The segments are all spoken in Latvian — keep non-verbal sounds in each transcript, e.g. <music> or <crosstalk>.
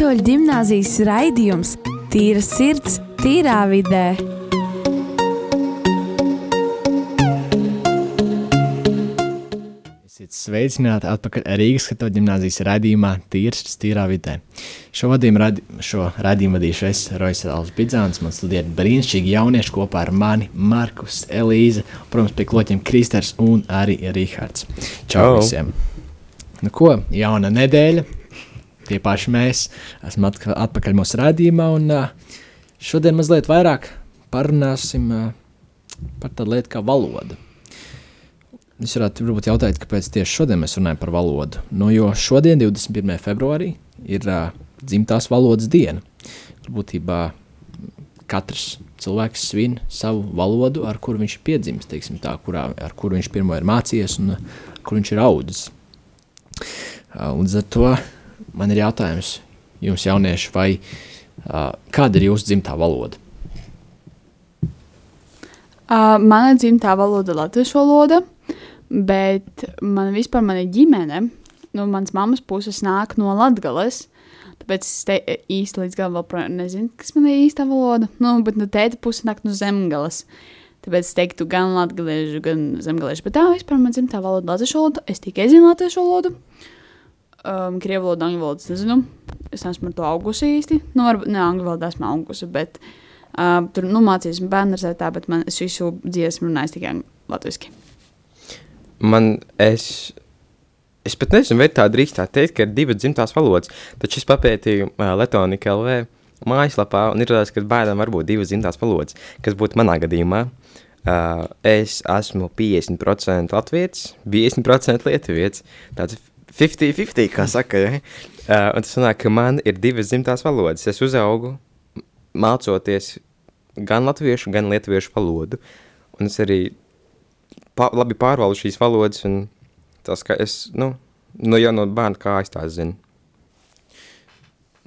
Katoļu gimnāzijas raidījums Tīra sirds, tīrā vidē. Esiet sveicināti atpakaļ Rīgas katoļu gimnāzijas raidījumā Tīrs tīrā vidē. Šo, radi, šo raidījumu vadīšu es, Roisels Bidzāns, man studēt brīnišķīgi jaunieši kopā ar mani, Markus, Elīze, protams, pie kloķiem Kristers un arī Rihards. Čau Čau. visiem! Nu ko, jauna nedēļa, tie paši mēs, esam atpakaļ mūsu raidījumā un šodien mazliet vairāk parunāsim par tādu lietu kā valoda. Es varētu varbūt jautāt, kāpēc tieši šodien mēs runājam par valodu. Nu, jo šodien, 21. februārī, ir uh, dzimtās valodas diena. Tur būtībā katrs cilvēks svin savu valodu, ar kuru viņš ir piedzimis, teiksim, tā, kurā, ar kuru viņš pirmo ir mācījies un uh, kur viņš ir audzis. Uh, un ar to man ir jautājums jums, jaunieši, vai uh, kāda ir jūsu dzimtā valoda? Uh, mana dzimtā valoda ir latviešu valoda, bet man vispār mana ģimene, no manas mammas puses nāk no Latgales. Tāpēc es te, īsti līdz galam nezinu, kas man ir īsta valoda. Nu, bet no tēta puses nāk no Zemgales. Tāpēc es teiktu gan latviešu, gan zemgāliešu. Bet tā vispār man dzimtā valoda ir latviešu valoda. Es tikai zinu latviešu valodu. Um, Krievu valodu, angļu valodu es nezinu. Es neesmu ar to augusi īsti. Nu, varbūt ne angļu valodā esmu augusi, bet uh, tur nu, mācījos bērnu tā, bet man es visu dziesmu runāju tikai latviešu. Man, es, es pat nezinu, vai tā drīkst tā teikt, ka ir divas dzimtās valodas. Taču es papētīju uh, Latvijas LV mājaslapā, un ir redzams, ka bērnam var būt divas dzimtās valodas, kas būtu manā gadījumā. Uh, es esmu 50% latviešu, 50% lietuvietis. Tāds 50-50, kā saka. Ja? Uh, un tas sanāk, ka man ir divas dzimtās valodas. Es uzaugu mācoties gan latviešu, gan lietuviešu valodu. Un es arī pa, labi pārvaldu šīs valodas, un tas, ka es, nu, nu jau no bērna kā es tās zinu.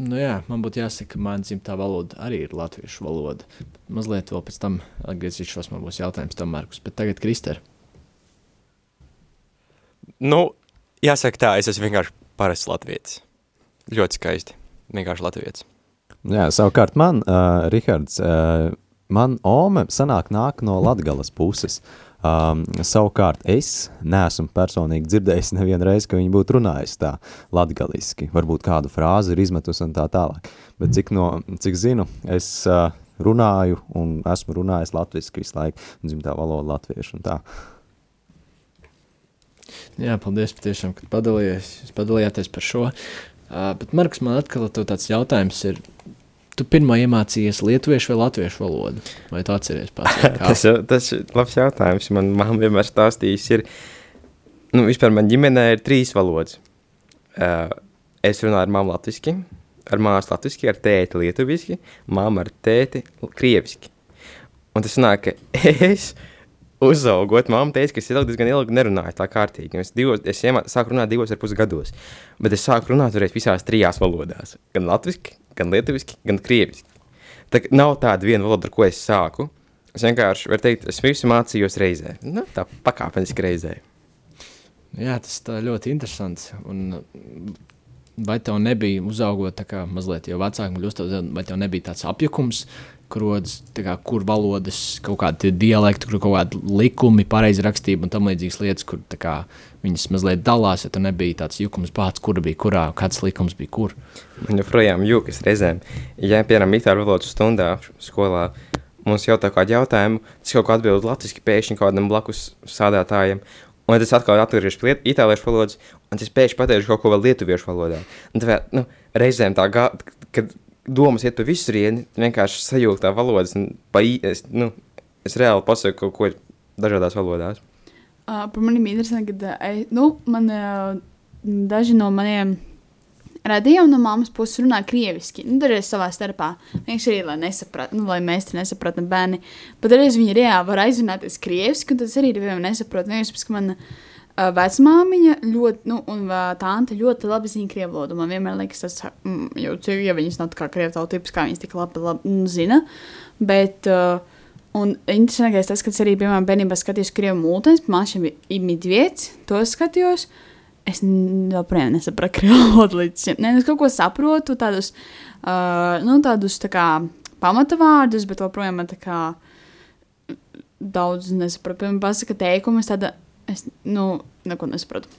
Nu jā, man būtu jāsaka, ka mana dzimtā valoda arī ir latviešu valoda. Mazliet vēl pēc tam atgriezīšos, man būs jautājums tam, Markus. Bet tagad, Kristēr, Nu, jāsaka tā, es esmu vienkārši parasts latvietis. Ļoti skaisti. Vienkārši latvietis. Jā, savukārt man, uh, Rihards, uh, man ome sanāk nāk no Latgales puses. Um, savukārt es neesmu personīgi dzirdējis nevienu reizi, ka viņi būtu runājusi tā latgaliski. Varbūt kādu frāzi ir izmetusi un tā tālāk. Bet cik, no, cik zinu, es uh, runāju un esmu runājis latviski visu laiku, dzimtā valoda latviešu un tā. Jā, paldies patiešām, ka padalījies, padalījāties par šo. Uh, bet, Markus, man atkal tāds jautājums ir. Tu pirmā iemācījies lietuviešu vai latviešu valodu? Vai tu atceries pats? <laughs> Tas, tas ir labs jautājums. Man mamma vienmēr stāstījis, ir, nu, vispār man ģimenē ir trīs valodas. Uh, es runāju ar mammu latviski, ar māsu latviski, ar tēti lietuviski, mamma ar tēti krieviski. Un tas nāk, ka <laughs> es uzaugot, mamma teica, ka es ilgi, diezgan ilgi nerunāju tā kārtīgi. Es, divos, es iemā, sāku runāt divos ar pus gados, bet es sāku runāt reiz visās trijās valodās. Gan latviski, gan lietuviski, gan krieviski. Tā nav tāda viena valoda, ar ko es sāku. Es vienkārši varu teikt, es visu mācījos reizē. Nu, tā pakāpeniski reizē. Jā, tas ļoti interesants. Un vai tev nebija uzaugot tā kā mazliet jau vecākam vai tev nebija tāds apjukums, rodas, kā, kur valodas, kaut kādi dialekti, kur kaut kādi likumi, pareizi rakstība un tam līdzīgas lietas, kur kā viņas mazliet dalās, ja tu nebija tāds jukums pats, kur bija kurā, kāds likums bija kur. Man joprojām jūkas reizēm. Ja, piemēram, itāļu valodas stundā skolā mums jautā kādu jautājumu, tas kaut kā atbild latviski pēkšņi kādam blakus sādātājam. Un tas atkal atgriežas pie itāliešu valodas, un es pēkšņi pateikšu kaut ko vēl lietuviešu valodā. Un tā, nu, reizēm tā, gā, kad domas iet pa visurieni, vienkārši sajūta tā valodas, un pa, es, nu, es reāli pasaku kaut ko dažādās valodās. Uh, par maniem interesanti, ka uh, nu, man, uh, daži no maniem radījumiem no mammas puses runā krieviski. Nu, dažreiz savā starpā. Viņš arī, lai nesaprastu, nu, lai mēs te nesapratam bērni. Bet dažreiz viņi reāli var aizrunāties krieviski, un tas arī ir vienam nesaprot. Vienkārši, tāpēc, ka man uh, vecmāmiņa ļoti, nu, un uh, tante ļoti labi zina krievu valodu. Man vienmēr liekas, tas, mm, cik, ja viņas nav tā kā krievu tautības, kā viņas tik labi, labi mm, zina. Bet, uh, Un interesantākais tas, ka es arī, piemēram, bērnībā skatījos krievu mūtens, māšiem ir medviets, to skatījos. es joprojām nesapratu krievu valodu līdz šim. Nē, es kaut ko saprotu, tādus, uh, nu, tādus tā kā pamata vārdus, bet joprojām man tā kā daudz nesapratu. Piemēram, pasaka teikumus, tad es, nu, neko nesapratu.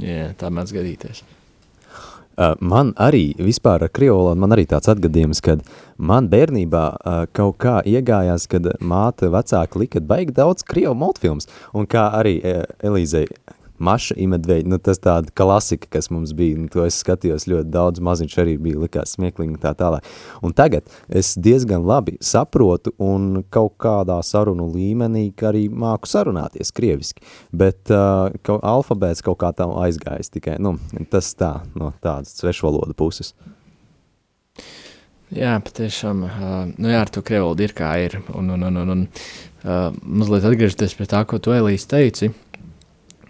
Jā, tā mēdz gadīties. Uh, man arī vispār ar valodu, man arī tāds atgadījums, kad man bērnībā uh, kaut kā iegājās, kad māte vecāki lika baigi daudz krievu multfilms, un kā arī uh, Elīzei Maša imedveļa, nu tas tāda klasika, kas mums bija, un to es skatījos ļoti daudz, maziņš arī bija likās smieklīgi tā tālāk. Un tagad es diezgan labi saprotu un kaut kādā sarunu līmenī arī māku sarunāties krieviski, bet uh, kaut, alfabēts kaut kā tam aizgājis tikai, nu, tas tā, no tādas svešvaloda puses. Jā, patiešām. Uh, nu jā, ar to krievu ir kā ir. Un, un, un, un, un uh, mazliet atgriežoties pie tā, ko tu Elīze teici. Uh,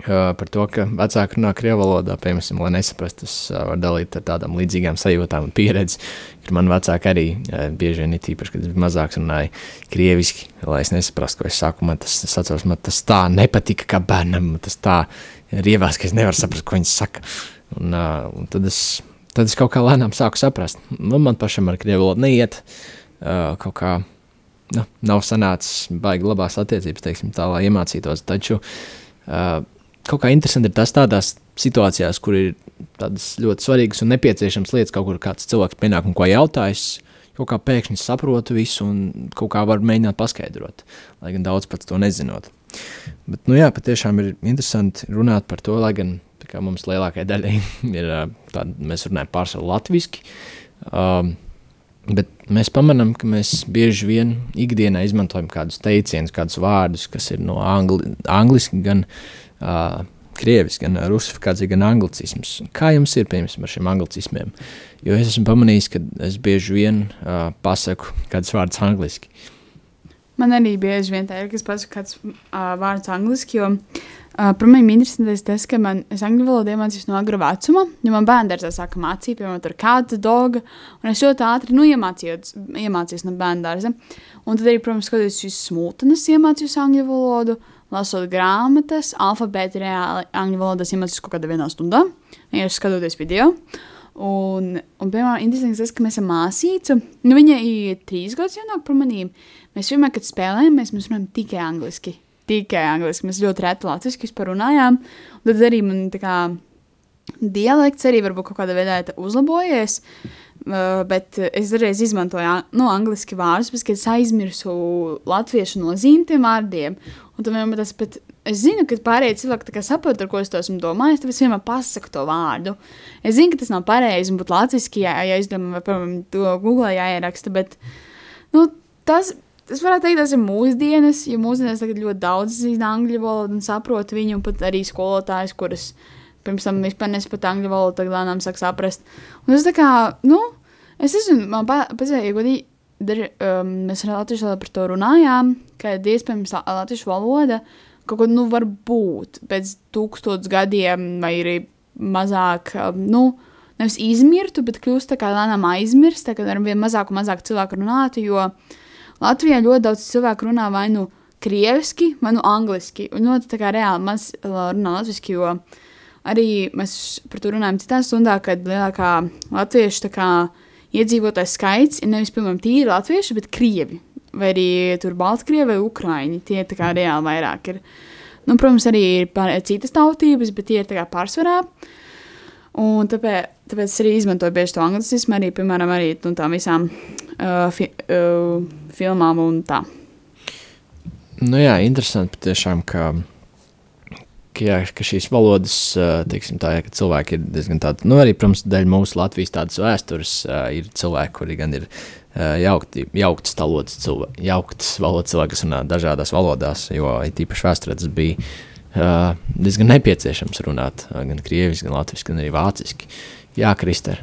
par to, ka vecāki runā krievu valodā, piemēram, lai nesaprastu, es varu dalīt ar tādām līdzīgām sajūtām un pieredzi. Kad man vecāki arī bieži vien, it īpaši, kad es biju mazāks, runāja krieviski, lai es nesaprastu, ko es saku. Man tas, es atceros, man tas tā nepatika kā bērnam, tas tā rievās, ka es nevaru saprast, ko viņi saka. Un, un tad es tad es kaut kā lēnām sāku saprast, nu, man pašam ar krievu valodu neiet. Kaut kā nu, nav sanācis baigi labās attiecības, teiksim, tā, lai iemācītos. Taču uh, kaut kā interesanti ir tas tādās situācijās, kur ir tādas ļoti svarīgas un nepieciešamas lietas, kaut kur kāds cilvēks pienāk un ko jautājas. Kaut kā pēkšņi saprotu visu un kaut kā varu mēģināt paskaidrot, lai gan daudz pats to nezinot. Bet, nu jā, patiešām ir interesanti runāt par to, lai gan kā mums lielākajai daļai <laughs> ir tāda, mēs runājam pārsvarā latviski. Um, Bet mēs pamanām, ka mēs bieži vien ikdienā izmantojam kādus teicienus, kādus vārdus, kas ir no angli, angliski, gan uh, krieviski, gan rusifikācija, gan anglicisms. Kā jums ir piemēram ar šiem anglicismiem? Jo es esmu pamanījis, ka es bieži vien uh, pasaku kādus vārdus angliski. Man arī bieži vien tā ir, kas pasaka kāds uh, vārds angliski, jo uh, pirmajam interesantais tas, ka man, es angļu valodu iemācījos no agra vecuma, jo man bērndārzā sāka mācīt, piemēram, tur kāda doga, un es ļoti ātri, nu, iemācījos, iemācījos no bērndārza. Un tad arī, protams, skatoties šīs smultnes, iemācījos angļu valodu, lasot grāmatas, alfabētu reāli angļu valodas iemācījos kaut kādā vienā stundā, vienkārši skatoties video. Un, un piemēram, interesants tas, ka mēs esam māsīca, nu, viņa ir trīs gadus jaunāka par manīm, Mēs vienmēr, kad spēlējamies, mēs runājam tikai angliski. Tikai angliski. Mēs ļoti reti latviešu vispār runājām. Un tad arī man tā kā dialekts arī varbūt kaut kādā veidā uzlabojies. Uh, bet es dažreiz izmantoju an- nu, angliski vārdus, bet es aizmirsu latviešu nozīmi tiem vārdiem. Un tad vienmēr tas, bet es zinu, ka pārējie cilvēki saprot, ar ko es to esmu domājis, tad es vienmēr pasaku to vārdu. Es zinu, ka tas nav pareizi, un būtu latviešu, ja, ja es domāju, vai, piemēram, to Google jāieraksta, bet nu, tas. Es varētu teikt, tas ir mūsdienas, jo mūsdienās tagad ļoti daudz zina angļu valodu un saprot viņu, pat arī skolotājs, kuras pirms tam vispār nesaprata angļu valodu, tagad lēnām sāk saprast. Un tas tā kā, nu, es nezinu, man patīk, godīgi, dar, um, mēs ar latviešu valodu par to runājām, ka iespējams la- latviešu valoda kaut ko, nu, var būt pēc tūkstots gadiem vai arī mazāk, um, nu, nevis izmirtu, bet kļūst tā kā lēnām aizmirst, tā kā ar vien mazāk un mazāk cilvēku runātu, jo Latvijā ļoti daudz cilvēku runā vai nu krieviski, vai nu angliski, un ļoti tā kā reāli maz uh, runā latviski, jo arī mēs par to runājam citā stundā, kad lielākā latviešu kā iedzīvotājs skaits ir nevis, piemēram, tīri latvieši, bet krievi, vai arī tur Baltkrievi vai Ukraiņi, tie tā kā reāli vairāk ir. Nu, protams, arī ir pār, citas tautības, bet tie ir tā kā pārsvarā. Un tāpēc, tāpēc es arī izmantoju bieži to anglicismu, arī, piemēram, arī nu, tām visām uh, fi, uh, filmām un tā. Nu jā, interesanti patiešām, ka, ka, jā, ka šīs valodas, teiksim tā, ja, ka cilvēki ir diezgan tādi, nu arī, protams, dēļ mūsu Latvijas tādas vēstures, ir cilvēki, kuri gan ir jaukti, jauktas talodas cilvēki, jauktas valodas cilvēki, kas runā dažādās valodās, jo īpaši vēsturē tas bija ā, diezgan nepieciešams runāt gan krieviski, gan latviski, gan arī vāciski. Jā, Krister.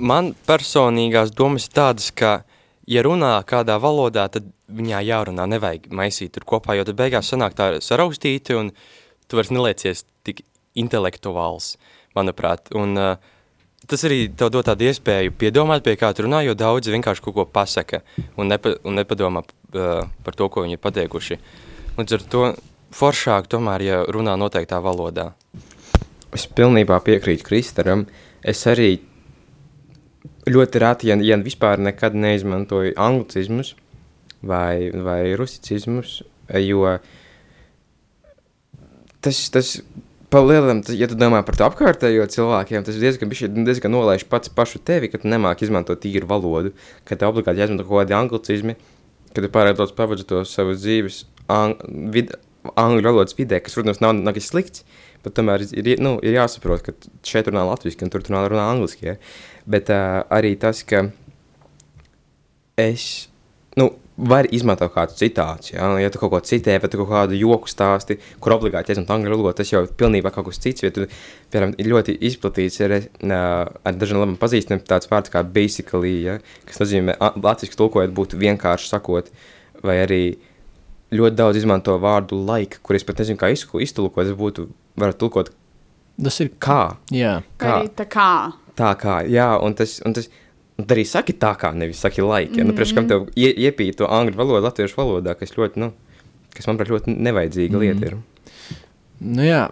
Man personīgās domas tādas, ka, ja runā kādā valodā, tad viņā jārunā, nevajag maisīt tur kopā, jo tad beigās sanāk tā saraustīti, un tu vairs neliecies tik intelektuāls, manuprāt. Un uh, tas arī tev dod tādu iespēju piedomāt, pie kā tu runā, jo daudzi vienkārši kaut ko pasaka un, nepa, un nepadomā uh, par to, ko viņi ir pateikuši. Līdz ar to foršāk tomēr, ja runā noteiktā valodā. es pilnībā piekrītu Kristaram. Es arī ļoti reti, ja, ja vispār nekad neizmantoju anglicismus vai, vai rusicismus, jo tas, tas palielam, tas, ja tu domā par to apkārtējo cilvēkiem, tas diezgan, bišķi, diezgan nolaiž pats pašu tevi, ka tu nemāki izmantot tīru valodu, ka tev obligāti jāizmanto kaut kādi anglicismi, ka tu pārāk daudz pavadzi to savas dzīves ang vid angļu valodas vidē, kas, protams, nav, nav kas slikts, bet tomēr ir, nu, ir jāsaprot, ka šeit runā latviski un tur runā, runā angliski, ja? Bet uh, arī tas, ka es, nu, var izmantot kādu citātu. Ja? ja tu kaut ko citē, vai kaut kādu joku stāsti, kur obligāti jāizmanto angļu valoda, tas jau ir pilnībā kaut kas cits. Ja tu, piemēram, ir ļoti izplatīts ar, ar dažiem labiem pazīstamiem tāds vārds kā basically, ja? kas nozīmē, latviešu tulkojot, būtu vienkārši sakot, vai arī ļoti daudz izmanto vārdu like, kur es pat nezinu, kā iztulkot, tas būtu, varat tulkot. Tas ir kā. Jā. Kā. Arī tā kā. Tā kā, jā, un tas, un tas, Un arī saki tā, kā nevis saki laika. Ja? Nu, priekš, kam tev ie, iepīt to angļu valodu latviešu valodā, kas ļoti, nu, kas manuprāt, ļoti nevajadzīga mm. lieta ir. Nu jā,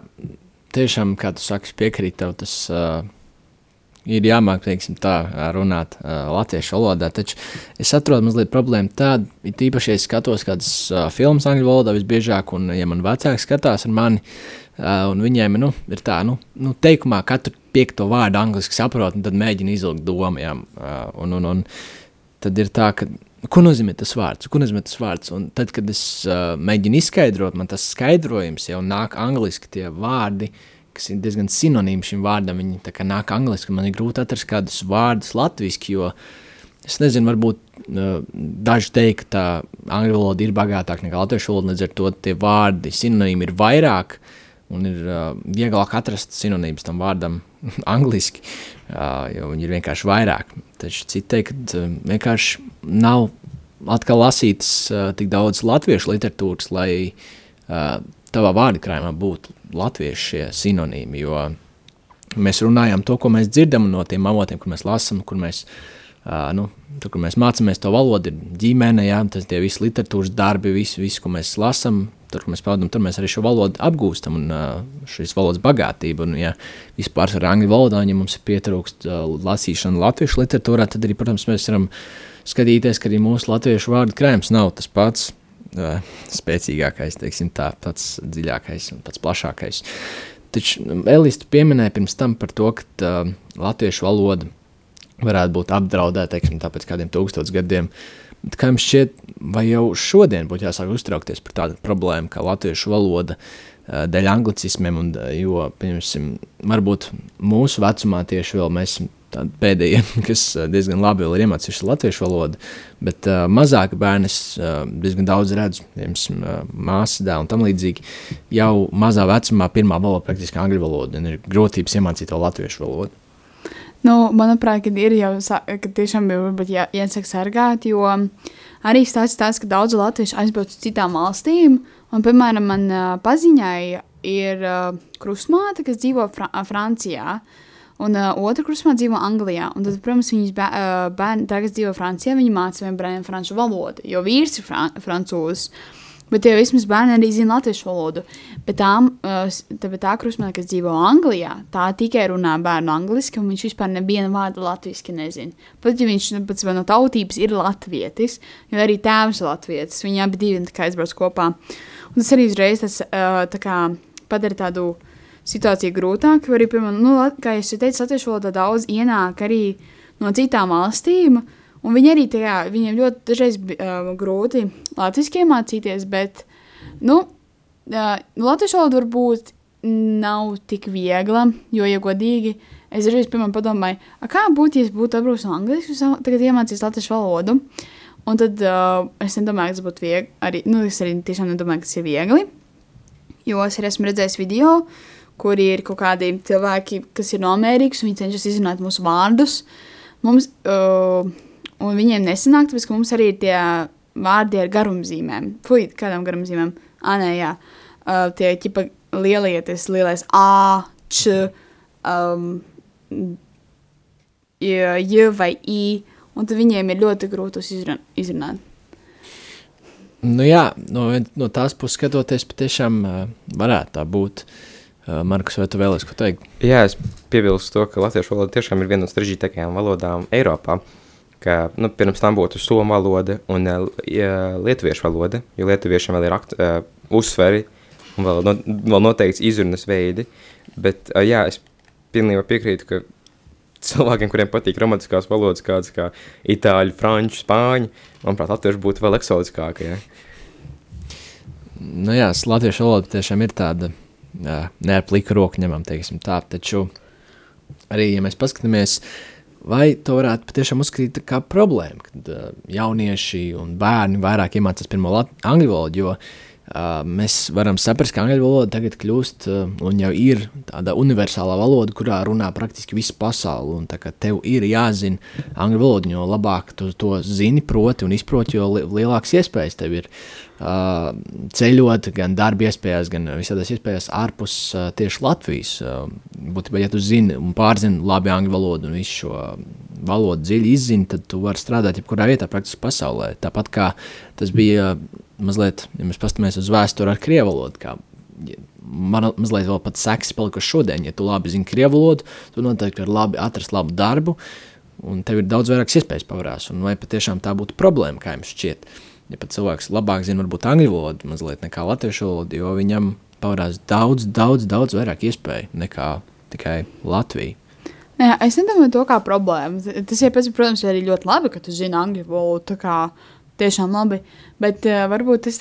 tiešām, kā tu saki, piekrīt tev, tas uh, ir jāmāk, teiksim tā, runāt uh, latviešu valodā, taču es atrodu mazliet problēmu tādu, it īpaši, ja skatos kādas uh, filmas angļu valodā visbiežāk, un ja man vecāki skatās ar mani, Uh, un viņiem nu, ir tā, nu, nu, teikumā katru piekto vārdu angļuiski saprot, un tad mēģina izvilkt domu. Jā, uh, un, un, un tad ir tā, ka, ko nozīmē tas vārds, ko nozīmē tas vārds. Un tad, kad es uh, mēģinu izskaidrot, man tas skaidrojums jau nāk angliski tie vārdi, kas ir diezgan sinonīmi šim vārdam, viņi tā kā nāk angliski, man ir grūti atrast kādus vārdus latviski, jo es nezinu, varbūt uh, daži teikt, ka tā angļu valoda ir bagātāka nekā latviešu valoda, līdz ar to tie vārdi sinonīmi ir vairāk, un ir uh, vieglāk atrast sinonīmus tam vārdam <laughs> angliski, jo viņi ir vienkārši vairāk. Taču citi teikt, ka vienkārši nav atkal lasītas tik daudz latviešu literatūras, lai tavā vārdu krājumā būtu latviešu sinonīmi, jo mēs runājam to, ko mēs dzirdam no tiem avotiem, kur mēs lasām, kur mēs, nu, tur, kur mēs mācāmies to valodu, ir ģimene, jā, tas tie visi literatūras darbi, visi, visi ko mēs lasām, tur, mēs pavadām, tur mēs arī šo valodu apgūstam un šīs valodas bagātību. Un, ja vispār ar angļu valodā, ja mums ir pietrūkst lasīšana latviešu literatūrā, tad arī, protams, mēs varam skatīties, ka arī mūsu latviešu vārdu krājums nav tas pats spēcīgākais, teiksim, tā, pats dziļākais un pats plašākais. Taču Elīze pieminēja pirms tam par to, ka uh, latviešu valoda varētu būt apdraudēta, teiksim, tāpēc kādiem tūkstotis gadiem. Bet kā jums šķiet, vai jau šodien būtu jāsāk uztraukties par tādu problēmu kā latviešu valoda dēļ anglicismiem, un, jo, piemēram, varbūt mūsu vecumā tieši vēl mēs esam pēdējie, <laughs> kas diezgan labi ir iemācījušies latviešu valodu, bet uh, mazāk bērni uh, diezgan daudz redzu, piemēram, uh, māsas dēlu un tam līdzīgi, jau mazā vecumā pirmā valoda praktiski angļu valoda, un ir grūtības iemācīt to latviešu valodu. Nu, manuprāt, ir jau ka tiešām ir jā, jāsaka sargāt, jo arī stāsts tāds, ka daudz latviešu aizbrauc uz citām valstīm. Un, piemēram, man uh, paziņai ir uh, krustmāte, kas dzīvo Fra Francijā. Un uh, otra krustmāte dzīvo Anglijā. Un tad, protams, viņas bē, uh, bērni, kas dzīvo Francijā, viņi māca saviem bērniem franču valodu, jo vīrs ir fran francūzs. Bet jau vismaz bērni arī zina latviešu valodu. Bet tā, tā, tā krustmāte, kas dzīvo Anglijā, tā tikai runā bērnu angliski, un viņš vispār nevienu vārdu latviešu nezina. Pat ja viņš nu, pats no tautības ir latvietis, jo arī tēvs ir latvietis, viņi abi divi aizbrauc kopā. Un tas arī uzreiz tas, tā kā, padara tādu situāciju grūtāku, jo arī, piemēram, nu, kā jau teicu, latviešu valodā daudz ienāk arī no citām valstīm. Un viņi arī tajā, viņiem ļoti dažreiz uh, grūti latviešu iemācīties, bet, nu, uh, latviešu valoda varbūt nav tik viegla, jo, ja godīgi, es dažreiz, piemēram, padomāju, kā būtu, ja es būtu apbrūcis angliski, tagad iemācījos latviešu valodu, un tad uh, es nedomāju, ka tas būtu viegli, arī, nu, es arī tiešām nedomāju, ka tas ir viegli, jo es arī esmu redzējis video, kur ir kaut kādi cilvēki, kas ir no Amerikas, un viņi cenšas izrunāt mūsu vārdus, mums, uh, un viņiem nesanāk, tāpēc, ka mums arī ir tie vārdi ar garumzīmēm. Fui, kādām garumzīmēm? Ā, nē, jā. Uh, tie ķipa lielieties, lielais A, Č, um, J, J vai I, un tad viņiem ir ļoti grūti izrunāt. Nu jā, no, no tās puses skatoties, patiešām uh, varētu tā būt. Uh, Markus, vai tu vēlies ko teikt? Jā, es piebilstu to, ka latviešu valoda tiešām ir viena no sarežģītākajām valodām Eiropā. Ka, nu, pirms tam būtu somu valoda un uh, lietuviešu valoda, jo lietuviešiem vēl ir akt, uh, uzsveri un vēl, no, vēl noteikts izrunas veidi. Bet, uh, jā, es pilnībā piekrītu, ka cilvēkiem, kuriem patīk romantiskās valodas, kādas kā itāļu, franču, spāņu, manuprāt, latviešu būtu vēl eksotiskākie. Ja? Nu jā, latviešu valoda tiešām ir tāda ne ar pliku roku ņemam, teiksim tā. Taču arī, ja mēs paskatāmies, vai to varētu patiešām uzskatīt par problēmu, kad uh, jaunieši un bērni vairāk iemācās pirmo angļu valodu, jo uh, mēs varam saprast, ka angļu valoda tagad kļūst uh, un jau ir tāda universālā valoda, kurā runā praktiski visa pasaule. Un, tev ir jāzina angļu valoda, jo labāk tu to zini, proti un izproti, jo li lielākas iespējas tev ir uh, ceļot, gan darba iespējas, gan visādās iespējas ārpus tieši Latvijas. Būtībā, ja tu zini un pārzini labi angļu valodu un visu šo valodu dziļi izzini, tad tu vari strādāt jebkurā vietā, praktiski pasaulē. Tāpat kā tas bija mazliet, ja mēs paskatāmies uz vēsturi ar krievu valodu. Kā, man mazliet vēl pat sekas palikuši šodien. Ja tu labi zini krievu valodu, tu noteikti vari labi atrast labu darbu, un tev ir daudz vairāk iespējas pavērās. Vai patiešām tā būtu problēma, kā jums šķiet? Ja pat cilvēks labāk zina, varbūt angļu valodu mazliet nekā latviešu valodu, jo viņam pavarās daudz, daudz, daudz vairāk iespēju nekā tikai Latvija. Jā, es nedomāju to kā problēmu. Tas, ja pēc, protams, ir arī ļoti labi, ka tu zini angļu valodu. Tiešām labi. Bet uh, varbūt tas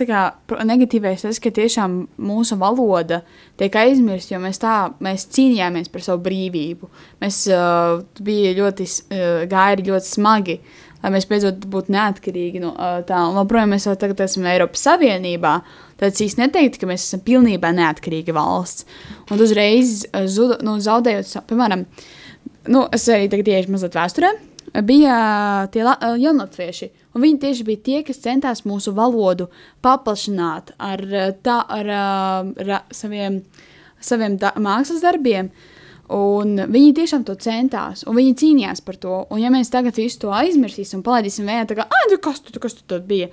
negatīvais tas, ka tiešām mūsu valoda tiek aizmirsta, jo mēs tā mēs cīnījāmies par savu brīvību. Mēs uh, bija ļoti, uh, gāja ļoti smagi. Uh, lai mēs beidzot būtu neatkarīgi no tā. Un joprojām mēs vēl tagad esam Eiropas Savienībā. Tad īsti neteiktu, ka mēs esam pilnībā neatkarīga valsts. Un uzreiz zuda, nu, zaudējot, piemēram, nu, es arī tagad iešu mazliet vēsturē. Bija tie jaunatvieši, un viņi tieši bija tie, kas centās mūsu valodu paplašināt ar, tā, ar, ar, saviem, saviem da, mākslas darbiem. Un viņi tiešām to centās, un viņi cīnījās par to. Un, ja mēs tagad visu to aizmirsīsim un palaidīsim vējā, tad, kas tu, kas tu tad bija?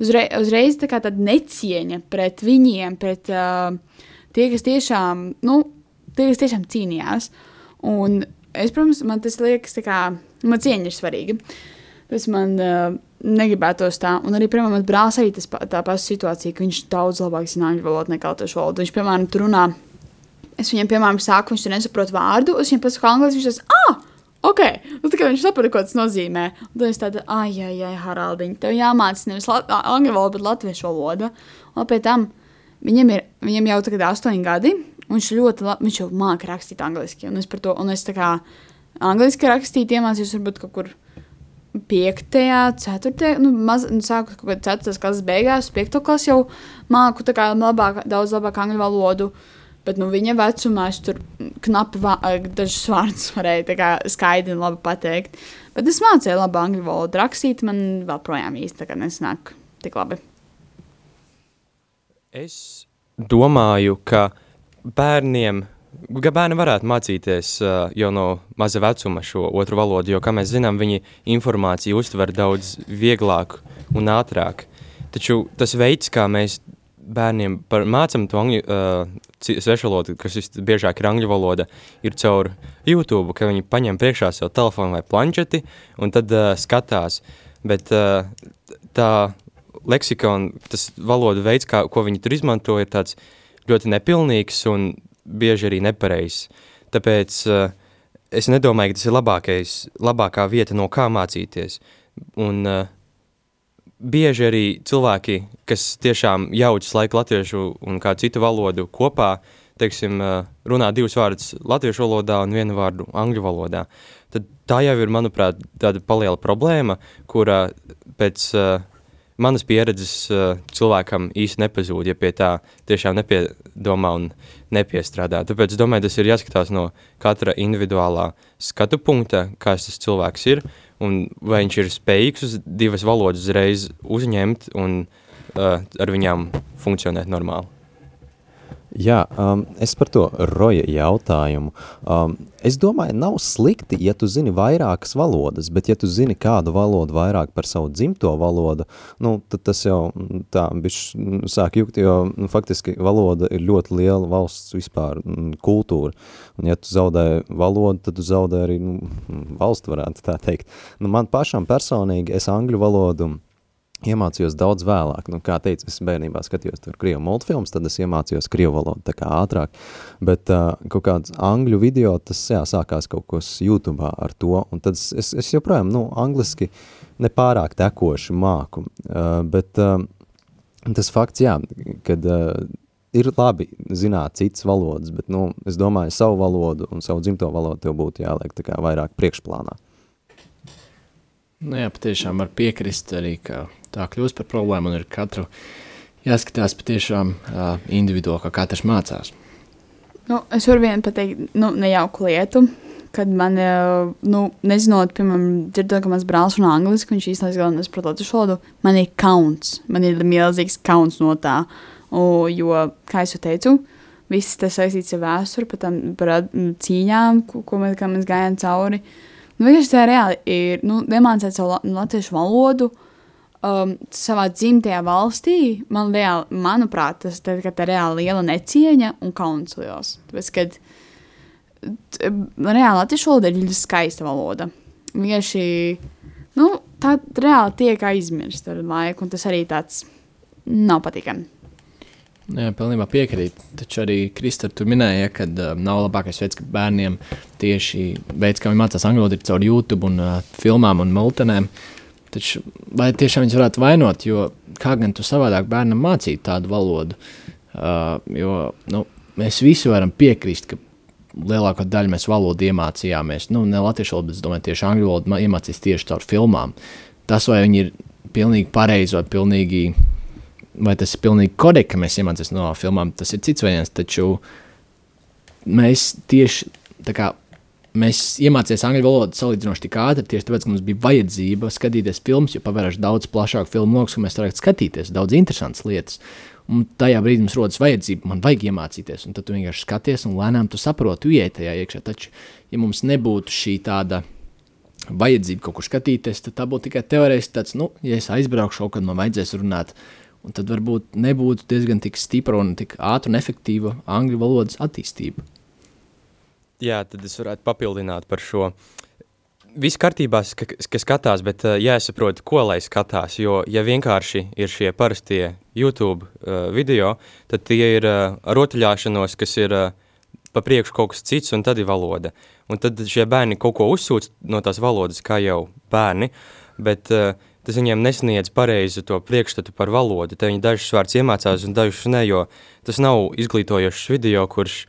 Uzreiz, uzreiz tā kā tāda necieņa pret viņiem, pret uh, tie, kas tiešām, nu, tie, kas tiešām cīnījās. Un es, protams, man tas liekas, tā kā, man cieņa ir svarīga. Bet man uh, negribētos tā. Un arī, piemēram, man brālis arī tas, tā pati situācija, ka viņš daudz labāk zina angļu valodu nekā latviešu valodu. Viņš, piemēram, tur runā Es viņam, piemēram, saku, viņš tur nesaprot vārdu, es viņam pasaku angļuiski, viņš tas, ah, ok, nu, tā kā viņš saprot, ko tas nozīmē. Un tad es tādu, ai, ai, ai, Haraldiņ, tev jāmācās nevis angļu valoda, bet latviešu valoda. Un pie tam viņam ir, viņam jau tagad astoņi gadi, un viņš ļoti, viņš jau māca rakstīt angliski, un es par to, un es tā kā angliski rakstīt iemācījos varbūt kaut kur. 5, 4, nu, maz, nu, sāku kaut kādā 4. klases beigās, 5. klasē jau māku tā kā labāk, daudz labāk angļu valodu. Bet nu, viņa vecumā es tur knapi vā, dažus vārdus varēju skaidri un labi pateikt. Bet es mācīju labi angļu valodu rakstīt, man vēl projām īsti nesanāk tik labi. Es domāju, ka bērniem, ka bērni varētu mācīties jau no maza vecuma šo otru valodu, jo, kā mēs zinām, viņi informāciju uztver daudz vieglāk un ātrāk. Taču tas veids, kā mēs bērniem par, mācām to angļu, uh, svešu valodu, kas visbiežāk ir angļu valoda, ir caur YouTube, ka viņi paņem priekšā savu telefonu vai planšeti un tad uh, skatās. Bet uh, tā leksikona, tas valodu veids, kā, ko viņi tur izmanto, ir tāds ļoti nepilnīgs un bieži arī nepareizs. Tāpēc uh, es nedomāju, ka tas ir labākais, labākā vieta, no kā mācīties. Un uh, bieži arī cilvēki, kas tiešām jaucas laiku latviešu un kādu citu valodu kopā, teiksim, runā divus vārdus latviešu valodā un vienu vārdu angļu valodā, tad tā jau ir, manuprāt, tāda paliela problēma, kura pēc uh, manas pieredzes uh, cilvēkam īsti nepazūd, ja pie tā tiešām nepiedomā un nepiestrādā. Tāpēc es domāju, tas ir jāskatās no katra individuālā skatu punkta, kāds tas cilvēks ir, un vai viņš ir spējīgs uz divas valodas uzreiz uzņemt un uh, ar viņām funkcionēt normāli. Jā, um, es par to roja jautājumu. Um, es domāju, nav slikti, ja tu zini vairākas valodas, bet ja tu zini kādu valodu vairāk par savu dzimto valodu, nu, tad tas jau mm, tā bišķi mm, sāk jukt, jo nu, faktiski valoda ir ļoti liela valsts vispār mm, kultūra. Un ja tu zaudē valodu, tad tu zaudē arī nu, valstu, varētu tā teikt. Nu, man pašam personīgi, es angļu valodu iemācījos daudz vēlāk. Nu, kā teicu, es bērnībā skatījos tur krievu multfilms, tad es iemācījos krievu valodu tā kā ātrāk. Bet uh, kaut kāds angļu video, tas jā, sākās kaut kas YouTube ar to, un tad es, es joprojām, nu, angliski nepārāk tekoši māku. Uh, bet uh, tas fakts, jā, kad uh, ir labi zināt citas valodas, bet, nu, es domāju, savu valodu un savu dzimto valodu tev būtu jāliek tā kā vairāk priekšplānā. Nu, jā, patiešām var piekrist arī, ka tā kļūst par problēmu un ir katru jāskatās patiešām uh, individuāli, kā katrs mācās. Nu, es varu vienu pateikt, nu, nejauku lietu, kad man, nu, nezinot, piemēram, dzirdot, ka mans brālis runā angliski, viņš īstenībā galvenais prot latviešu valodu, man ir kauns, man ir milzīgs kauns no tā, o, jo, kā jau teicu, viss tas saistīts ar vēsturi, par, tam, par cīņām, ko, ko mēs, mēs gājām cauri, uh, Nu, vienkārši tā reāli ir nu, iemācīt savu latviešu valodu um, savā dzimtajā valstī. Man reāli, manuprāt, tas tā ir reāli liela necieņa un kauns liels. Tāpēc, kad reāli latviešu valoda ir ļoti skaista valoda. Vienkārši nu, tā reāli tiek aizmirsta ar laiku, un tas arī tāds nav patīkami. Jā, pilnībā piekrītu. Taču arī Kristēns tur minēja, ka uh, nav labākais veids, kā bērniem tieši veids, kā viņi mācās angļu valodu, ir caur YouTube un uh, filmām un multenēm. Taču vai tiešām viņus varētu vainot, jo kā gan tu savādāk bērnam mācīt tādu valodu? Uh, jo nu, mēs visi varam piekrist, ka lielāko daļu mēs valodu iemācījāmies. Nu, ne latviešu valodu, bet es domāju, tieši angļu valodu iemācījāmies tieši caur filmām. Tas, vai viņi ir pilnīgi pareizi vai pilnīgi vai tas ir pilnīgi korekti, ka mēs iemācāmies no filmām, tas ir cits variants. Taču mēs tieši tā kā mēs iemācījāmies angļu valodu salīdzinoši tik ātri, tieši tāpēc, ka mums bija vajadzība skatīties filmas, jo pavērš daudz plašāku filmu lokus, un mēs varētu skatīties daudz interesantas lietas. Un tajā brīdī mums rodas vajadzība, man vajag iemācīties, un tad tu vienkārši skaties, un lēnām tu saproti, ienāc tajā iekšā. Taču, ja mums nebūtu šī tāda vajadzība kaut kur skatīties, tad tā būtu tikai teorētiski tāds, nu, ja es aizbraukšu kaut kad, man vajadzēs runāt Un tad varbūt nebūtu diezgan tik stipra un tik ātra un efektīva angļu valodas attīstība. Jā, tad es varētu papildināt par šo. Viss kārtībā, ka, ka skatās, bet uh, jāsaprot, ko lai skatās. Jo, ja vienkārši ir šie parastie YouTube uh, video, tad tie ir uh, rotaļāšanos, kas ir uh, pa priekšu kaut kas cits, un tad ir valoda. Un tad šie bērni kaut ko uzsūc no tās valodas, kā jau bērni, bet uh, tas viņiem nesniedz pareizi to priekšstatu par valodu. Te viņi dažus vārdus iemācās un dažus ne, jo tas nav izglītojošs video, kurš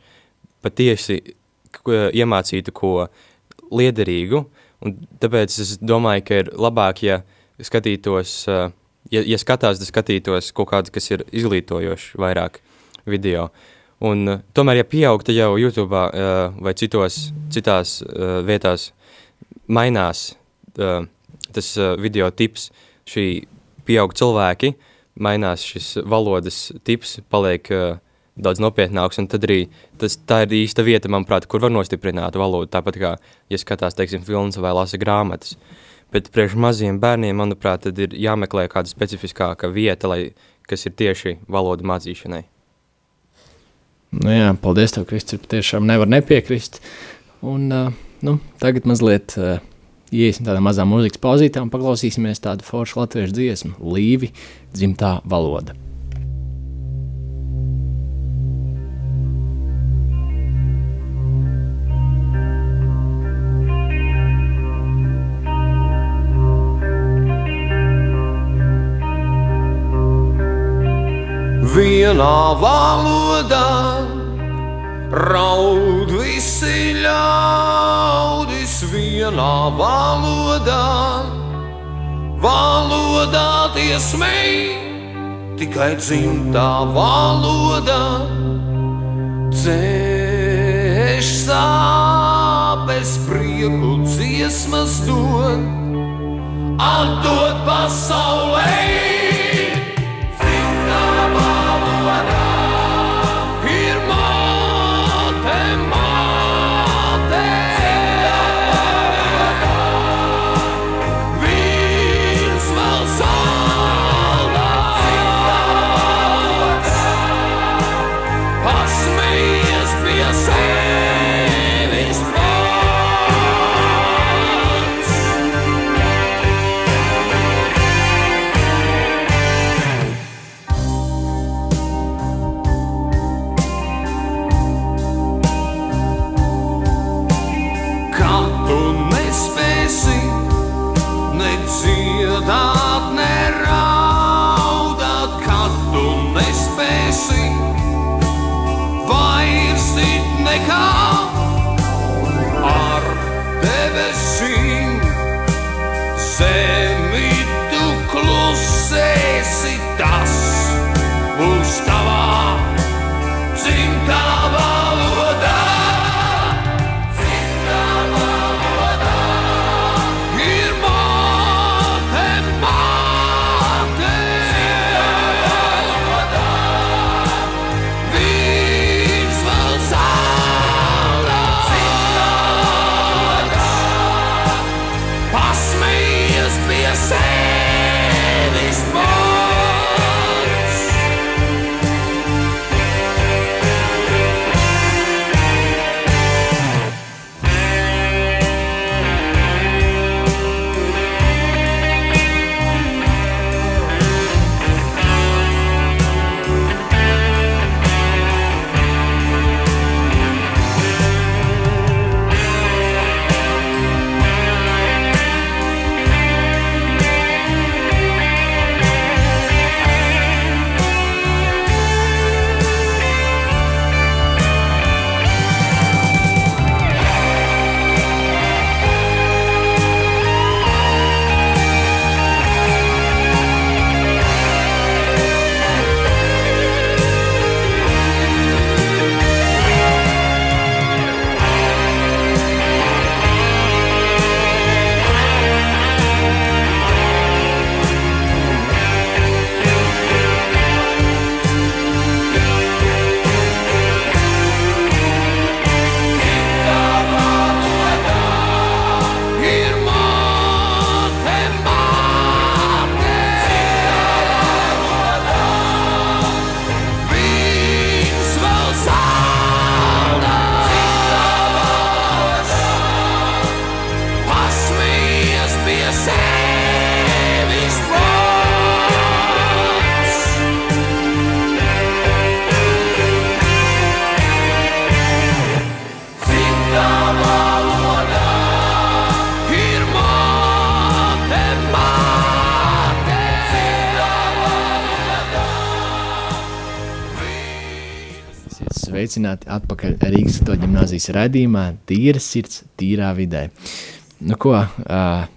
patiesi iemācītu ko liederīgu, un tāpēc es domāju, ka ir labāk, ja skatītos, ja, ja skatās, tad skatītos kaut kādu, kas ir izglītojošs vairāk video. Un tomēr, ja pieaug, tad jau YouTube vai citos, citās vietās mainās tas uh, video tips, šī pieaug cilvēki, mainās šis valodas tips, paliek uh, daudz nopietnāks, un tad arī tas, tā ir īsta vieta, manuprāt, kur var nostiprināt valodu, tāpat kā, ja skatās, teiksim, filmas vai lasa grāmatas. Bet priekš maziem bērniem, manuprāt, tad ir jāmeklē kāda specifiskāka vieta, lai, kas ir tieši valodu mācīšanai. Nu jā, paldies tev, Kristis, patiešām nevar nepiekrist. Un, uh, nu, tagad mazliet uh, iesim tādā mazā mūzikas pauzītē un paklausīsimies tādu foršu latviešu dziesmu, Līvi, dzimtā valoda. Vienā valodā raud visi ļaudis vienā valodā, valodā tie smēj, tikai dzimtā valodā dzēš sāpes, prieku dziesmas dod, atdod pasaulē. Sveicināti atpakaļ Rīgas to ģimnāzijas raidījumā Tīra sirds, tīrā vidē. Nu ko,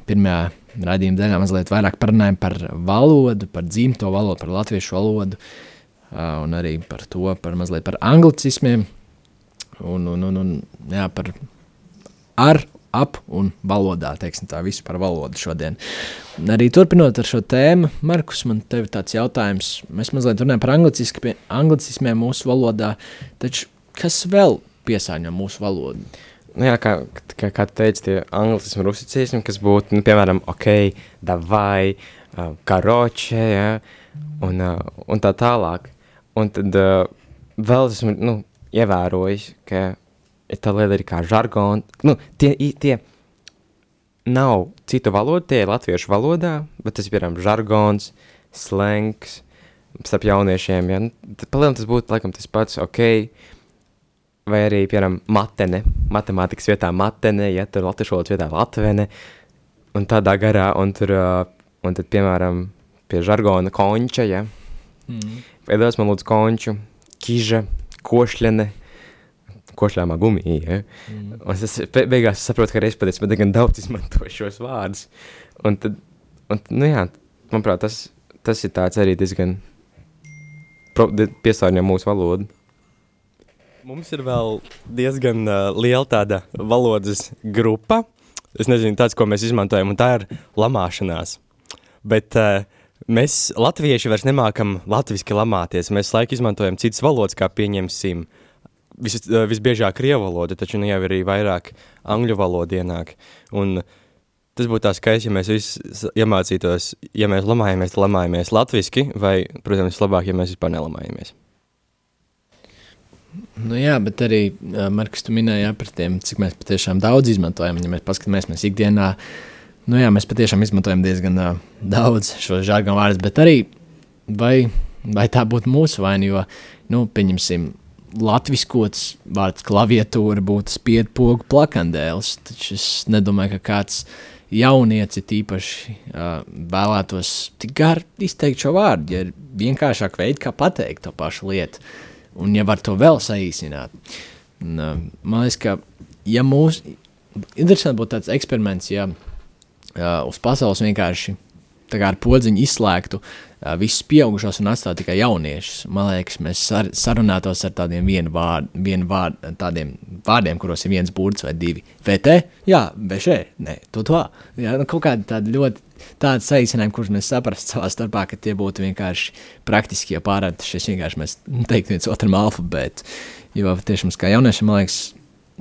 pirmajā raidījuma daļā mazliet vairāk parunājam par valodu, par dzimto valodu, par latviešu valodu un arī par to, par mazliet par anglicismiem un, un, un, un jā, par ar, ap un valodā, teiksim tā, visu par valodu šodien. Un arī turpinot ar šo tēmu, Markus, man te ir tāds jautājums. Mēs mazliet runājam par anglicismi- anglicismiem mūsu valodā, taču kas vēl piesārņo mūsu valodu? Nu, jā, kā, kā, kā tu teici, tie anglicismi, rusicismi, kas būtu, nu, piemēram, ok, davai, uh, karoče, ja, un, uh, un tā tālāk. Un tad uh, vēl esmu, nu, ievērojis, ka tā liela arī kā žargona, nu, tie, tie nav citu valodu, tie ir latviešu valodā, bet tas, piemēram, žargons, slengs, starp jauniešiem, ja, nu, palielam tas būtu, laikam, tas pats, ok, vai arī, piemēram, matene, matemātikas vietā matene, ja tur latviešu valodas vietā latvene, un tādā garā, un tur, un tad, piemēram, pie žargona konča, ja, Mm. veidos man lūdzu konču, kiža, košļene, košļāmā gumija, ja, Mm. un es be- beigās saprotu, ka reiz patiesi, bet gan daudz izmantoju šos vārdus, un tad, un, nu jā, manuprāt, tas, tas ir tāds arī diezgan piesārņo mūsu valodu. Mums ir vēl diezgan uh, liela tāda valodas grupa. Es nezinu, tāds, ko mēs izmantojam, un tā ir lamāšanās. Bet uh, mēs, latvieši, vairs nemākam latviešu lamāties. Mēs laiku izmantojam citas valodas, kā pieņemsim. Vis, uh, visbiežāk krievu valoda, taču nu jau arī vairāk angļu valoda ienāk. Un tas būtu tā skaisti, ja mēs visi iemācītos, ja mēs lamājamies, lamājamies latviešu, vai, protams, labāk, ja mēs vispār nelamājamies. Nu, jā, bet arī uh, Markus, tu minēji par tiem, cik mēs patiešām daudz izmantojam. Ja mēs paskatāmies, mēs ikdienā, nu jā, mēs patiešām izmantojam diezgan uh, daudz šo žargonu vārdus, bet arī vai, vai tā būtu mūsu vaina, jo, nu, pieņemsim, latviskots vārds klaviatūra būtu spiedpogu plakandēls, taču es nedomāju, ka kāds jaunieci tīpaši uh, vēlētos tik gar izteikt šo vārdu, ja ir vienkāršāk veidi, kā pateikt to pašu lietu. Un ja var to vēl saīsināt, un, uh, man liekas, ka, ja mūsu, interesanti būtu tāds eksperiments, ja uh, uz pasaules vienkārši ar podziņu izslēgtu uh, visus pieaugušos un atstātu tikai jauniešus. Man liekas, mēs sar, sarunātos ar tādiem vienu vārdu, vienu vārdu, tādiem vārdiem, kuros ir viens burts vai divi. VT, jā, VŠ, nē, to to. Jā, nu, kaut kādi tādi ļoti tādi saīsinājumi, kurus mēs saprastu savā starpā, ka tie būtu vienkārši praktiskie pārādi. Šis vienkārši mēs teiktu viens otram alfabētu. Jo tieši mums kā jauniešiem, man liekas,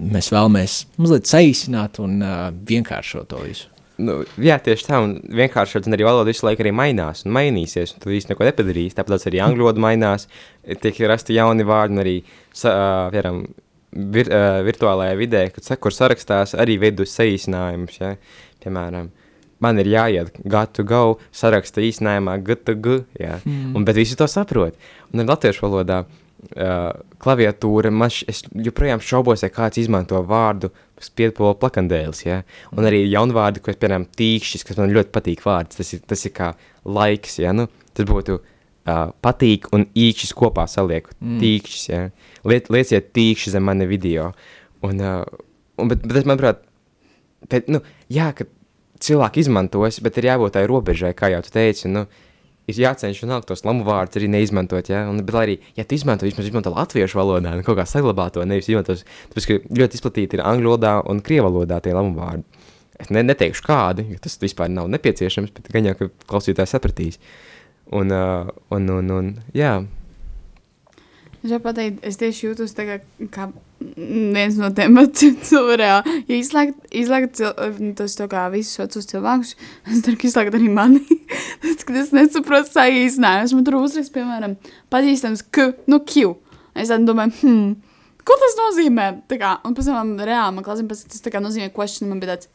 mēs vēlamies mazliet saīsināt un uh, vienkāršot to visu. Nu, jā, tieši tā, un vienkārši arī valoda visu laiku arī mainās un mainīsies, un tu īsti neko nepadarīsi. Tāpēc arī <laughs> angļu valoda mainās, tiek rasti jauni vārdi, un arī, ā, piemēram, vir, uh, virtuālajā vidē, kad, kur sarakstās, arī veidus saīsinājumus, ja? piemēram, man ir jāiet to go, saraksta got to go, ja? mm. un, bet visi to saprot. Un arī latviešu valodā uh, klaviatūra, man š, es joprojām šaubos, ja kāds izmanto vārdu spiedpola plakandēlis, ja? un arī jaunvārdi, ko es, piemēram, tīkšķis, kas man ļoti patīk vārds, tas ir, tas ir kā laiks, ja? nu, tas būtu uh, patīk un īkšķis kopā saliek, mm. tīkšķis, ja? Liet, lieciet tīkšķi zem mani video, un, uh, un bet, bet es, manuprāt, bet, nu, jā, ka cilvēki izmantos, bet ir jābūt tai robežai, kā jau tu teici, nu, ir jācenšas vienalga tos lamu vārdus arī neizmantot, ja, un, bet arī, ja tu izmanto, vismaz izmanto latviešu valodā, nu, kaut kā saglabā to, nevis izmantos, tāpēc, ka ļoti izplatīti ir angļu valodā un krievu valodā tie lamu vārdi. Es ne, neteikšu kādi, jo tas vispār nav nepieciešams, bet gan jau, ka klausītājs sapratīs. Un, uh, un, un, un, jā, Es jau pateicu, es tieši jūtos tā kā, kā viens no tiem veciem cilvēkiem. Ja izslēgt, izslēgt cil, tos tā kā visus vecus cilvēkus, es ceru, ka izslēgt arī mani. <laughs> Tas, ka es nesaprotu saīsinājumus. Man tur uzrakst, piemēram, pazīstams, ka, nu, Q. Es tad domāju, hmm, ko tas nozīmē? Tā kā, un pēc tam reāli man klasē, tas tā kā nozīmē question, man bija tāds,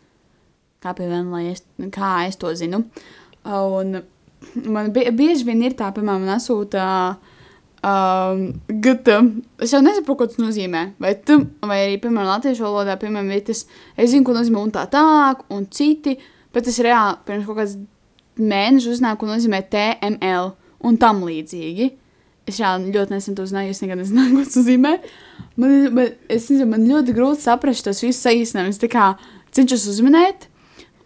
kā piemēram, lai es, kā es to zinu. Un man bie, bieži vien ir tā, piemēram, man nesūta um, gata. Es jau nesaprotu, ko tas nozīmē. Vai, tu, vai arī, piemēram, latviešu valodā, piemēram, ir tas, es zinu, ko nozīmē un tā tālāk, un citi, bet es reāli pirms kaut kāds mēnešus uzzināju, ko nozīmē TML un tam līdzīgi. Es reāli ļoti nesen to zināju, es nekad nezināju, ko tas nozīmē. Man, man, es nezinu, man ļoti grūti saprast tos visus saīsinājumus. Tā kā cenšos uzminēt,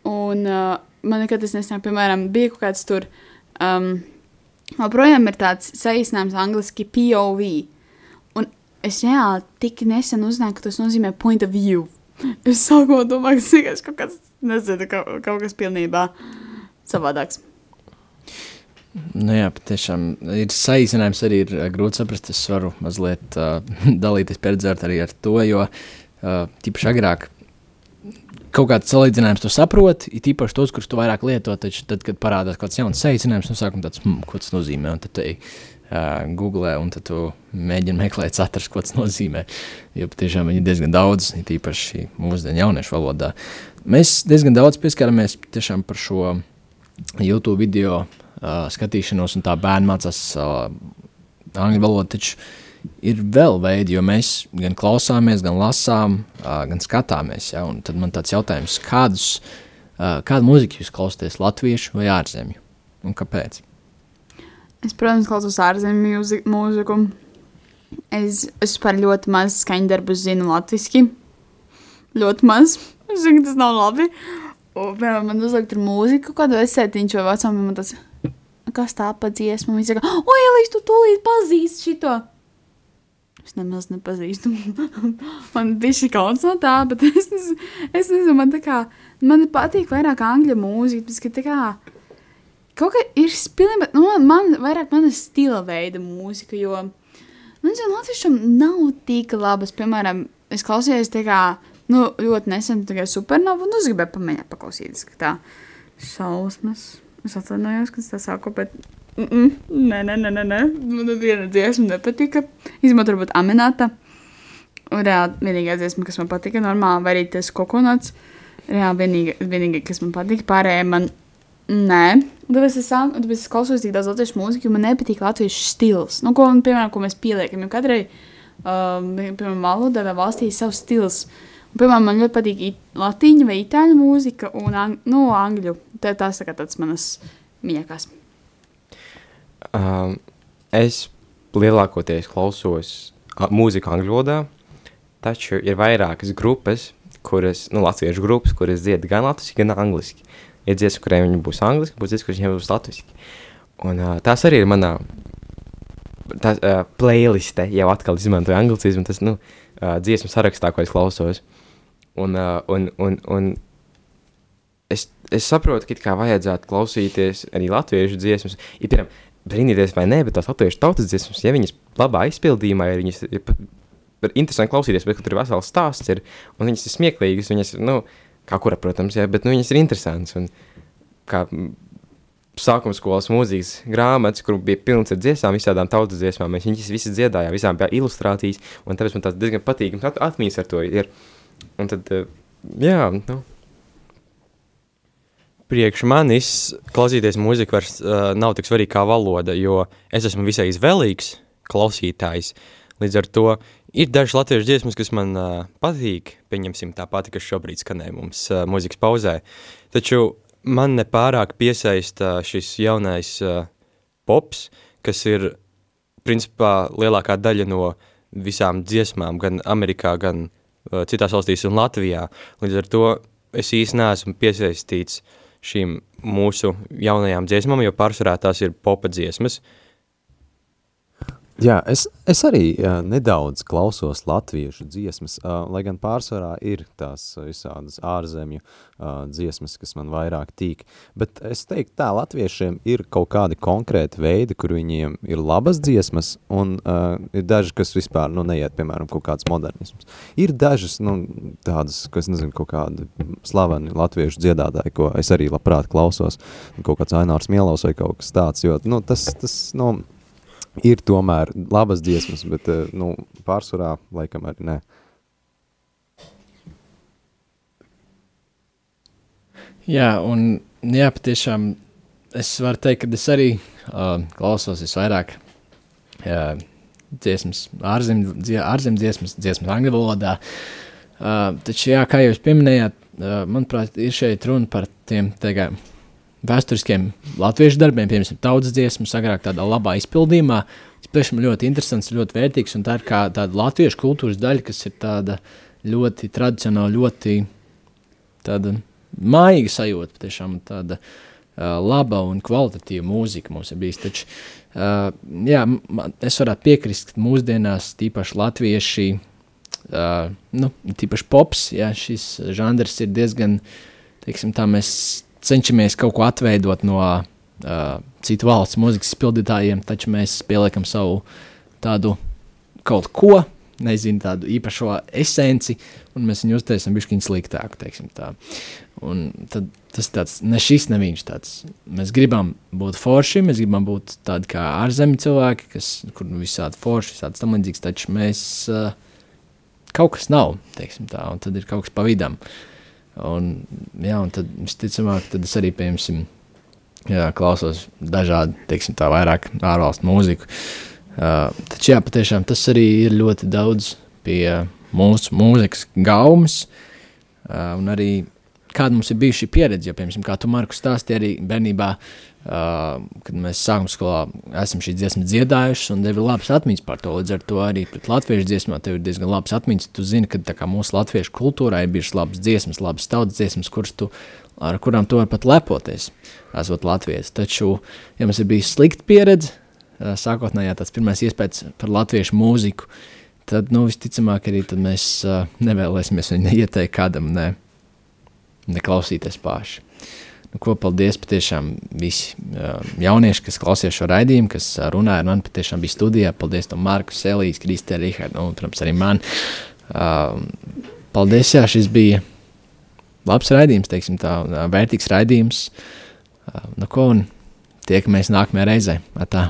un uh, man nekad tas nesnāk, piemēram, bija kaut kāds tur. Um, Joprojām ir tāds saīsinājums angļuiski POV. Un es reāli tik nesen uzzināju, ka tas nozīmē point of view. Es sākumā domāju, ka tas vienkārši kaut kas, nezinu, kaut, kaut kas pilnībā savādāks. Nu jā, patiešām ir saīsinājums, arī ir uh, grūti saprast. Es varu mazliet uh, <laughs> dalīties pieredzē arī ar to, jo uh, tīpaši agrāk kaut kāds salīdzinājums tu saproti, ir tīpaši tos, kurus tu vairāk lieto, taču tad, kad parādās kaut kāds jauns saīsinājums, no sākuma tāds, hmm, ko tas nozīmē, un tad te uh, googlē, un tad tu mēģini meklēt, atrast, ko tas nozīmē, jo patiešām viņi ir diezgan daudz, ir tīpaši mūsdienu jauniešu valodā. Mēs diezgan daudz pieskaramies tiešām par šo YouTube video uh, skatīšanos, un tā bērni mācās uh, angļu valodu, taču ir vēl veidi, jo mēs gan klausāmies, gan lasām, gan skatāmies. Ja? Un tad man tāds jautājums, kādus, kādu mūziku jūs klausāties, latviešu vai ārzemju? Un kāpēc? Es, protams, klausos ārzemju mūzi- mūziku. Es, es par ļoti maz skaņdarbus zinu latviešu. Ļoti maz. Es zinu, ka tas nav labi. Un, piemēram, man uzliek tur mūziku, kādu esētiņš vai vecām, man tas, kas tā pa dziesmu. Viņi saka, oi, Elīze, tu tūlīt pazīsti šito. Es nemaz nepazīstu. <laughs> man bija šī kauns no tā, bet <laughs> es es nezinu man tā kā, man patīk vairāk angļu mūzika, tas, ka tā kā, kaut kā ir pilnībā, nu, man- man vairāk mana stila veida mūzika, jo, nu, nezinu, latviešam nav tik labas, piemēram, es klausījos tā kā, nu, ļoti nesen tikai supernovu, un es gribēju pamēģināt paklausīties, ka tā šausmas, es atvainojos, ka es tā saku, bet, mm -mm, nē, nē, nē, nē, man viena dziesma nepatika, izmantot varbūt aminēta, un reāli vienīgā dziesma, kas man patika, normāli, vai arī tas kokonots, reāli vienīgā, vienīgā kas man patika, pārējie man Nē, Un tāpēc es, tāpēc es klausos tik daudz latviešu mūziku, jo man nepatīk latviešu stils. Nu, ko, piemēram, ko mēs pieliekam, jo katrai, um, piemēram, valodai vai valstī ir savs stils. Un, piemēram, man ļoti patīk latīņu vai itāļu mūzika un ang nu, angļu. Tā, tās tā kā tāds manas mīļākās. Um, es lielākoties klausos mūziku angļu valodā, taču ir vairākas grupas, kuras, nu, latviešu grupas, kuras dzied gan latviešu, gan angliski. ir dziesmas, kuriem viņi būs angliski, būs dziesmas, kuriem būs latviski. Un uh, tās arī ir manā tā, uh, playliste, jau atkal izmantoju anglicismu, tas, nu, uh, dziesmu sarakstā, ko es klausos. Un, uh, un, un, un es, es saprotu, ka kā vajadzētu klausīties arī latviešu dziesmas. Ir, piemēram, brīnīties vai nē, bet tās latviešu tautas dziesmas, ja viņas labā izpildījumā, ja viņas ir interesanti klausīties, bet tur ir vesels stāsts, ir, un viņas ir smieklīgas, viņas nu, kā kura, protams, jā, bet nu, viņas ir interesantas. Un, kā sākuma skolas mūzikas grāmatas, kur bija pilns ar dziesmām, visādām tautas dziesmām. Mēs viņas visas dziedājām, visām bija ilustrācijas, un tāpēc man tas diezgan patīkams at atmiņas ar to ir. Un tad, eh, jā, nu, Priekš manis klausīties mūziku vairs uh, nav tik svarīgi kā valoda, jo es esmu visai izvēlīgs klausītājs. Līdz ar to ir dažas latviešu dziesmas, kas man uh, patīk, pieņemsim tā pati, kas šobrīd skanē mums uh, mūzikas pauzē. Taču man nepārāk piesaista šis jaunais uh, pops, kas ir principā lielākā daļa no visām dziesmām, gan Amerikā, gan uh, citās valstīs un Latvijā. Līdz ar to es īsti neesmu piesaistīts šīm mūsu jaunajām dziesmām, jo pārsvarā tās ir popa dziesmas. Jā, es, es arī uh, nedaudz klausos latviešu dziesmas, uh, lai gan pārsvarā ir tās visādas ārzemju uh, dziesmas, kas man vairāk tīk. Bet es teiktu tā, latviešiem ir kaut kādi konkrēti veidi, kur viņiem ir labas dziesmas, un uh, ir daži, kas vispār nu, neiet, piemēram, kaut kāds modernisms. Ir dažas nu, tādas, kas nezinu, kaut kādi slaveni latviešu dziedātāji, ko es arī labprāt klausos, kaut kāds Ainārs Mielovs vai kaut kas tāds, jo nu, tas, tas nu, ir tomēr labas dziesmas, bet eh, nu, pārsvarā laikam arī ne. Jā, un jā, patiešām es varu teikt, ka es arī uh, klausos visvairāk uh, dziesmas, ārzemju ārzem dziesmas, dziesmas angļu valodā. Uh, taču, jā, kā jūs pieminējāt, uh, manuprāt, ir šeit runa par tiem teikā, vēsturiskiem latviešu darbiem, piemēram, tautas dziesmas, agrāk tādā labā izpildījumā. Tas tiešām ļoti interesants, ļoti vērtīgs, un tā ir kā tāda latviešu kultūras daļa, kas ir tāda ļoti tradicionāla, ļoti tāda maiga sajūta, tiešām tāda uh, laba un kvalitatīva mūzika mums ir bijis. Taču, uh, jā, man, es varētu piekrist, ka mūsdienās tīpaši latvieši, uh, nu, tīpaši pops, jā, šis žanrs ir diezgan, teiksim tā, mēs cenšamies kaut ko atveidot no uh, citu valsts mūzikas izpildītājiem, taču mēs pieliekam savu tādu kaut ko, nezinu, tādu īpašo esenci, un mēs viņu uztaisām bišķiņu sliktāku, teiksim tā. Un tad tas tāds, ne šis, ne viņš tāds. Mēs gribam būt forši, mēs gribam būt tādi kā ārzemju cilvēki, kas, kur nu visādi forši, visādi tam līdzīgs, taču mēs uh, kaut kas nav, teiksim tā, un tad ir kaut kas pa vidam. Un, jā, un tad, visticamāk, tad es arī, piemēram, jā, klausos dažādi, teiksim tā, vairāk ārvalstu mūziku. Uh, taču, jā, patiešām tas arī ir ļoti daudz pie mūsu mūzikas gaumas, uh, un arī kāda mums ir bijusi šī pieredze, jo, piemēram, kā tu, Markus, stāstīji arī bērnībā, uh, kad mēs sākuma skolā esam šīs dziesmas dziedājušas, un tev ir labas atmiņas par to, līdz ar to arī latviešu dziesmā tev ir diezgan labas atmiņas, tu zini, ka kā mūsu latviešu kultūrā ir bijušas labas dziesmas, labas tautas dziesmas, kuras tu, ar kurām tu vari pat lepoties, esot latviešu. Taču, ja mums ir bijis slikta pieredze, uh, sākotnējā tāds pirmais iespējas par latviešu mūziku, tad, nu, visticamāk, arī mēs uh, nevēlēsimies viņu <laughs> neieteikt kādam, ne, neklausīties paši. Nu, ko paldies patiešām visi jaunieši, kas klausījās šo raidījumu, kas runāja ar mani, patiešām bija studijā. Paldies tam Marku, Selijas, Kristē, Rihardu, nu, un, protams, arī man. Paldies, jā, šis bija labs raidījums, teiksim tā, vērtīgs raidījums. Nu, ko, un tiekamies nākamajā reizē. Atā.